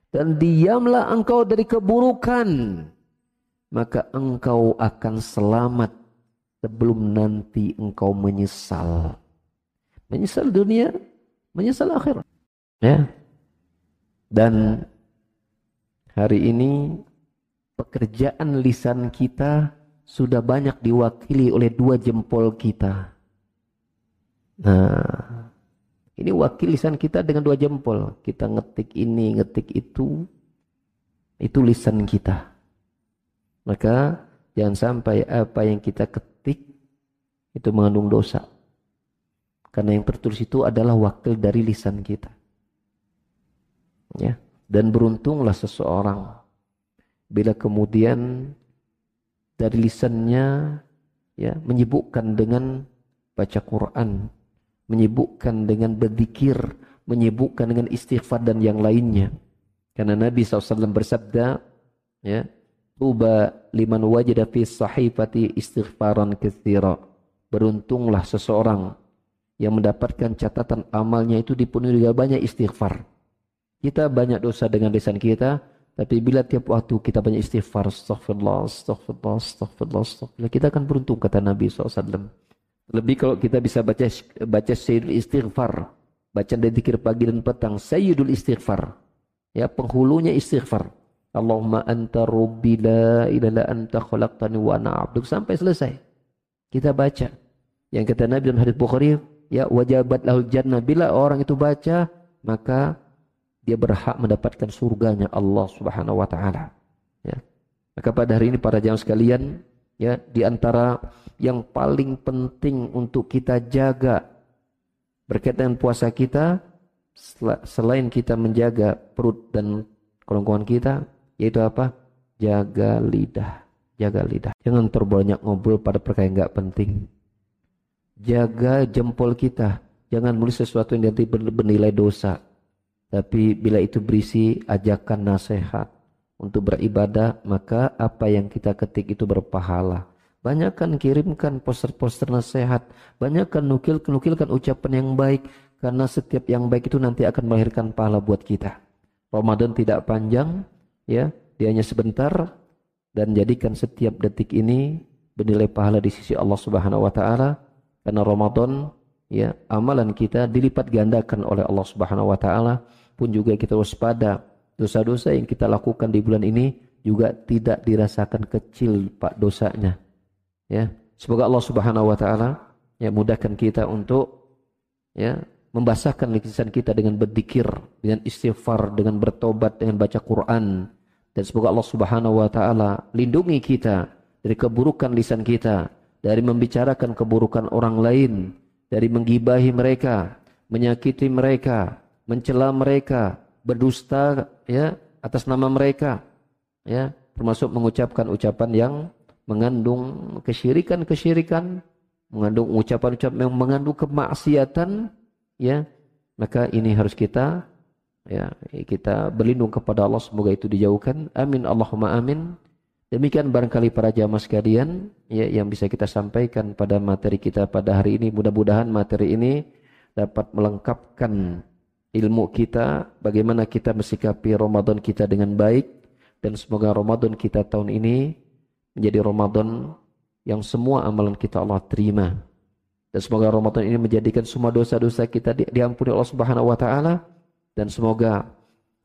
Dan diamlah engkau dari keburukan, maka engkau akan selamat sebelum nanti engkau menyesal. Menyesal dunia, menyesal akhirat. Ya. Dan hari ini pekerjaan lisan kita sudah banyak diwakili oleh dua jempol kita. Nah, ini wakil lisan kita dengan dua jempol. Kita ngetik ini, ngetik itu. Itu lisan kita. Maka jangan sampai apa yang kita ketik itu mengandung dosa. Karena yang tertulis itu adalah wakil dari lisan kita. Ya. Dan beruntunglah seseorang bila kemudian dari lisannya ya menyibukkan dengan baca Quran, menyibukkan dengan berzikir, menyibukkan dengan istighfar dan yang lainnya. Karena Nabi SAW bersabda, ya, Tuba liman wajada fi sahifati istighfaran katsira. Beruntunglah seseorang yang mendapatkan catatan amalnya itu dipenuhi dengan banyak istighfar. Kita banyak dosa dengan lisan kita, tapi bila tiap waktu kita banyak istighfar, astaghfirullah, astaghfirullah, astaghfirullah, astaghfirullah, kita akan beruntung kata Nabi SAW. Lebih kalau kita bisa baca baca sayyidul istighfar, baca dan zikir pagi dan petang, sayyidul istighfar. Ya, penghulunya istighfar. Allahumma anta rabbi la ilaha anta khalaqtani wa ana 'abduk sampai selesai. Kita baca. Yang kata Nabi dalam hadis Bukhari, ya wajabat lahul jannah. Bila orang itu baca, maka dia berhak mendapatkan surganya Allah Subhanahu wa taala. Ya. Maka pada hari ini para jamaah sekalian, ya di antara yang paling penting untuk kita jaga berkaitan puasa kita selain kita menjaga perut dan kerongkongan kita yaitu apa? Jaga lidah jaga lidah. Jangan terbanyak ngobrol pada perkara yang nggak penting. Jaga jempol kita Jangan menulis sesuatu yang nanti bernilai dosa. Tapi bila itu berisi ajakan nasihat untuk beribadah, maka apa yang kita ketik itu berpahala. Banyakkan kirimkan poster-poster nasihat. Banyakkan nukil-nukilkan ucapan yang baik. Karena setiap yang baik itu nanti akan melahirkan pahala buat kita. Ramadan tidak panjang, ya, dia hanya sebentar dan jadikan setiap detik ini bernilai pahala di sisi Allah Subhanahu wa taala karena Ramadan ya amalan kita dilipat gandakan oleh Allah Subhanahu wa taala pun juga kita waspada. Dosa-dosa yang kita lakukan di bulan ini juga tidak dirasakan kecil Pak dosanya. Ya semoga Allah Subhanahu wa taala ya mudahkan kita untuk ya membasahkan lisan kita dengan berzikir dengan istighfar dengan bertobat dengan baca Quran. Dan semoga Allah Subhanahu wa taala lindungi kita dari keburukan lisan kita dari membicarakan keburukan orang lain dari menggibahi mereka, menyakiti mereka, mencela mereka, berdusta ya atas nama mereka, ya termasuk mengucapkan ucapan yang mengandung kesyirikan-kesyirikan, mengandung ucapan-ucapan yang mengandung kemaksiatan, ya maka ini harus kita ya kita berlindung kepada Allah semoga itu dijauhkan. Amin Allahumma amin. Demikian barangkali para jamaah sekalian ya yang bisa kita sampaikan pada materi kita pada hari ini. Mudah-mudahan materi ini dapat melengkapkan ilmu kita bagaimana kita mensikapi Ramadan kita dengan baik dan semoga Ramadan kita tahun ini menjadi Ramadan yang semua amalan kita Allah terima. Dan semoga Ramadan ini menjadikan semua dosa-dosa kita diampuni Allah Subhanahu wa taala dan semoga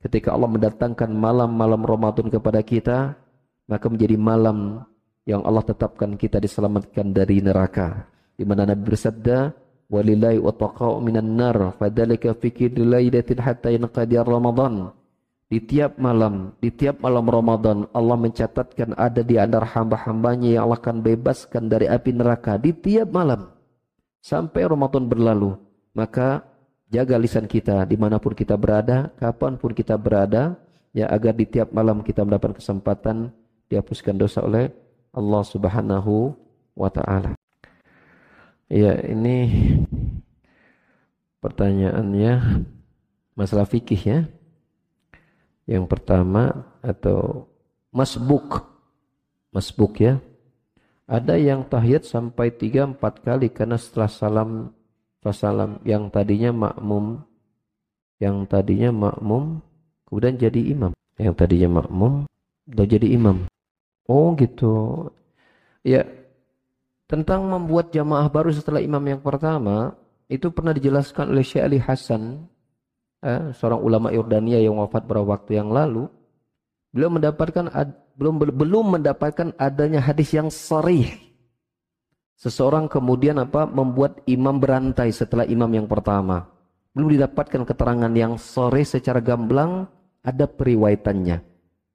ketika Allah mendatangkan malam-malam Ramadan kepada kita maka menjadi malam yang Allah tetapkan kita diselamatkan dari neraka di mana Nabi bersabda walillahi wataqa'u minan nar fadzalika fi kulli lailatin hatta yanqadi ramadan di tiap malam di tiap malam Ramadan Allah mencatatkan ada di antara hamba-hambanya yang Allah akan bebaskan dari api neraka di tiap malam sampai Ramadan berlalu maka jaga lisan kita di mana pun kita berada kapan pun kita berada ya agar di tiap malam kita mendapat kesempatan dihapuskan dosa oleh Allah Subhanahu wa taala. Ya, ini pertanyaannya masalah fikih ya. Yang pertama atau masbuk. Masbuk ya. Ada yang tahiyat sampai 3 4 kali karena setelah salam setelah salam yang tadinya makmum yang tadinya makmum kemudian jadi imam. Yang tadinya makmum udah jadi imam. Oh gitu. Ya, tentang membuat jamaah baru setelah imam yang pertama, itu pernah dijelaskan oleh Syekh Ali Hasan, eh, seorang ulama Yordania yang wafat beberapa waktu yang lalu. Beliau mendapatkan belum belum mendapatkan adanya hadis yang sharih. Seseorang kemudian apa membuat imam berantai setelah imam yang pertama. Belum didapatkan keterangan yang sore secara gamblang ada periwaitannya.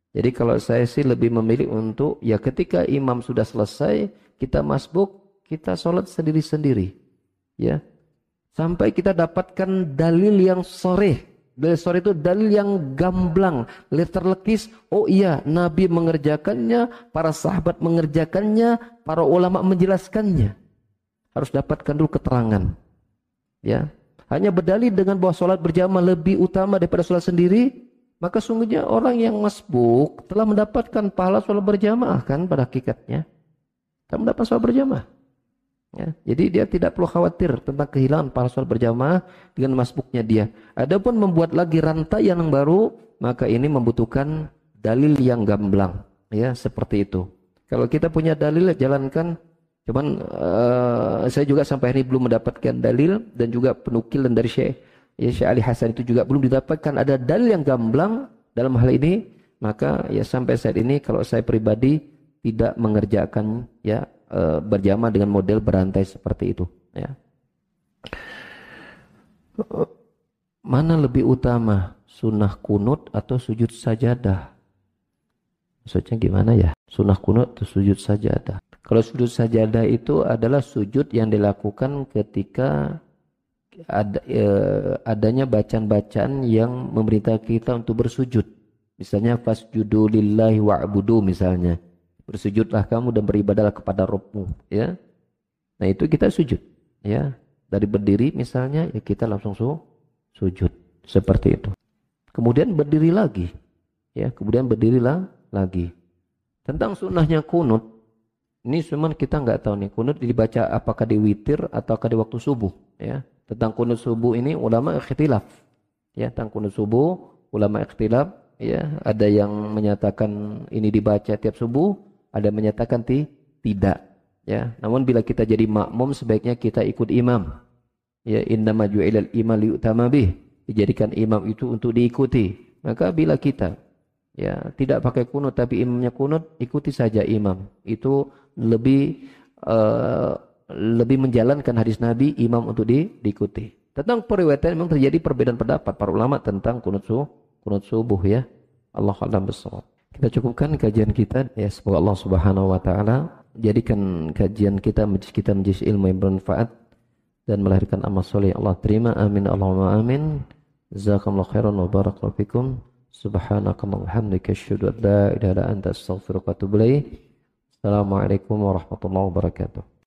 Jadi kalau saya sih lebih memilih untuk ya ketika imam sudah selesai kita masbuk kita sholat sendiri-sendiri ya. Sampai kita dapatkan dalil yang sore dalil sore itu dalil yang gamblang terlekis oh iya Nabi mengerjakannya para sahabat mengerjakannya para ulama menjelaskannya. Harus dapatkan dulu keterangan ya. Hanya berdalil dengan bahwa sholat berjamaah lebih utama daripada sholat sendiri maka sungguhnya orang yang masbuk telah mendapatkan pahala sholat berjamaah kan pada hakikatnya. Telah mendapat sholat berjamaah. Ya, jadi dia tidak perlu khawatir tentang kehilangan pahala sholat berjamaah dengan masbuknya dia. Adapun membuat lagi rantai yang baru, maka ini membutuhkan dalil yang gamblang. Ya, seperti itu. Kalau kita punya dalil, jalankan. Cuman uh, saya juga sampai ini belum mendapatkan dalil dan juga penukilan dari Syekh ya Syekh Ali Hasan itu juga belum didapatkan ada dalil yang gamblang dalam hal ini maka ya sampai saat ini kalau saya pribadi tidak mengerjakan ya e, berjamaah dengan model berantai seperti itu ya mana lebih utama sunnah kunut atau sujud sajadah maksudnya gimana ya sunnah kunut atau sujud sajadah kalau sujud sajadah itu adalah sujud yang dilakukan ketika ada, e, adanya bacaan-bacaan yang memerintah kita untuk bersujud. Misalnya fasjudu lillahi wa'budu misalnya. Bersujudlah kamu dan beribadahlah kepada Rabbmu, ya. Nah, itu kita sujud, ya. Dari berdiri misalnya ya kita langsung su sujud seperti itu. Kemudian berdiri lagi. Ya, kemudian berdirilah lagi. Tentang sunnahnya kunut, ini cuman kita nggak tahu nih kunut dibaca apakah di witir ataukah di waktu subuh. Ya, tentang kunut subuh ini ulama ikhtilaf. Ya, tentang kunut subuh ulama ikhtilaf. Ya, ada yang menyatakan ini dibaca tiap subuh, ada menyatakan ti tidak. Ya, namun bila kita jadi makmum sebaiknya kita ikut imam. Ya, inna ju'ilal imam liutama bih. Dijadikan imam itu untuk diikuti. Maka bila kita ya tidak pakai kunut tapi imamnya kunut, ikuti saja imam. Itu lebih uh, lebih menjalankan hadis Nabi imam untuk di, diikuti. Tentang periwayatan memang terjadi perbedaan pendapat para ulama tentang kunut subuh, kunut subuh ya. Allah alam besar. Kita cukupkan kajian kita. Ya semoga Allah Subhanahu wa taala jadikan kajian kita majlis kita majlis ilmu yang bermanfaat dan melahirkan amal soleh. Allah terima. Amin. Allahumma amin. Jazakumullah khairan wa barakallahu fikum. Subhanakallahumma hamdika asyhadu an la ilaha illa anta astaghfiruka wa atubu ilaik assalamualaikum warahmatullahi wabarakatuh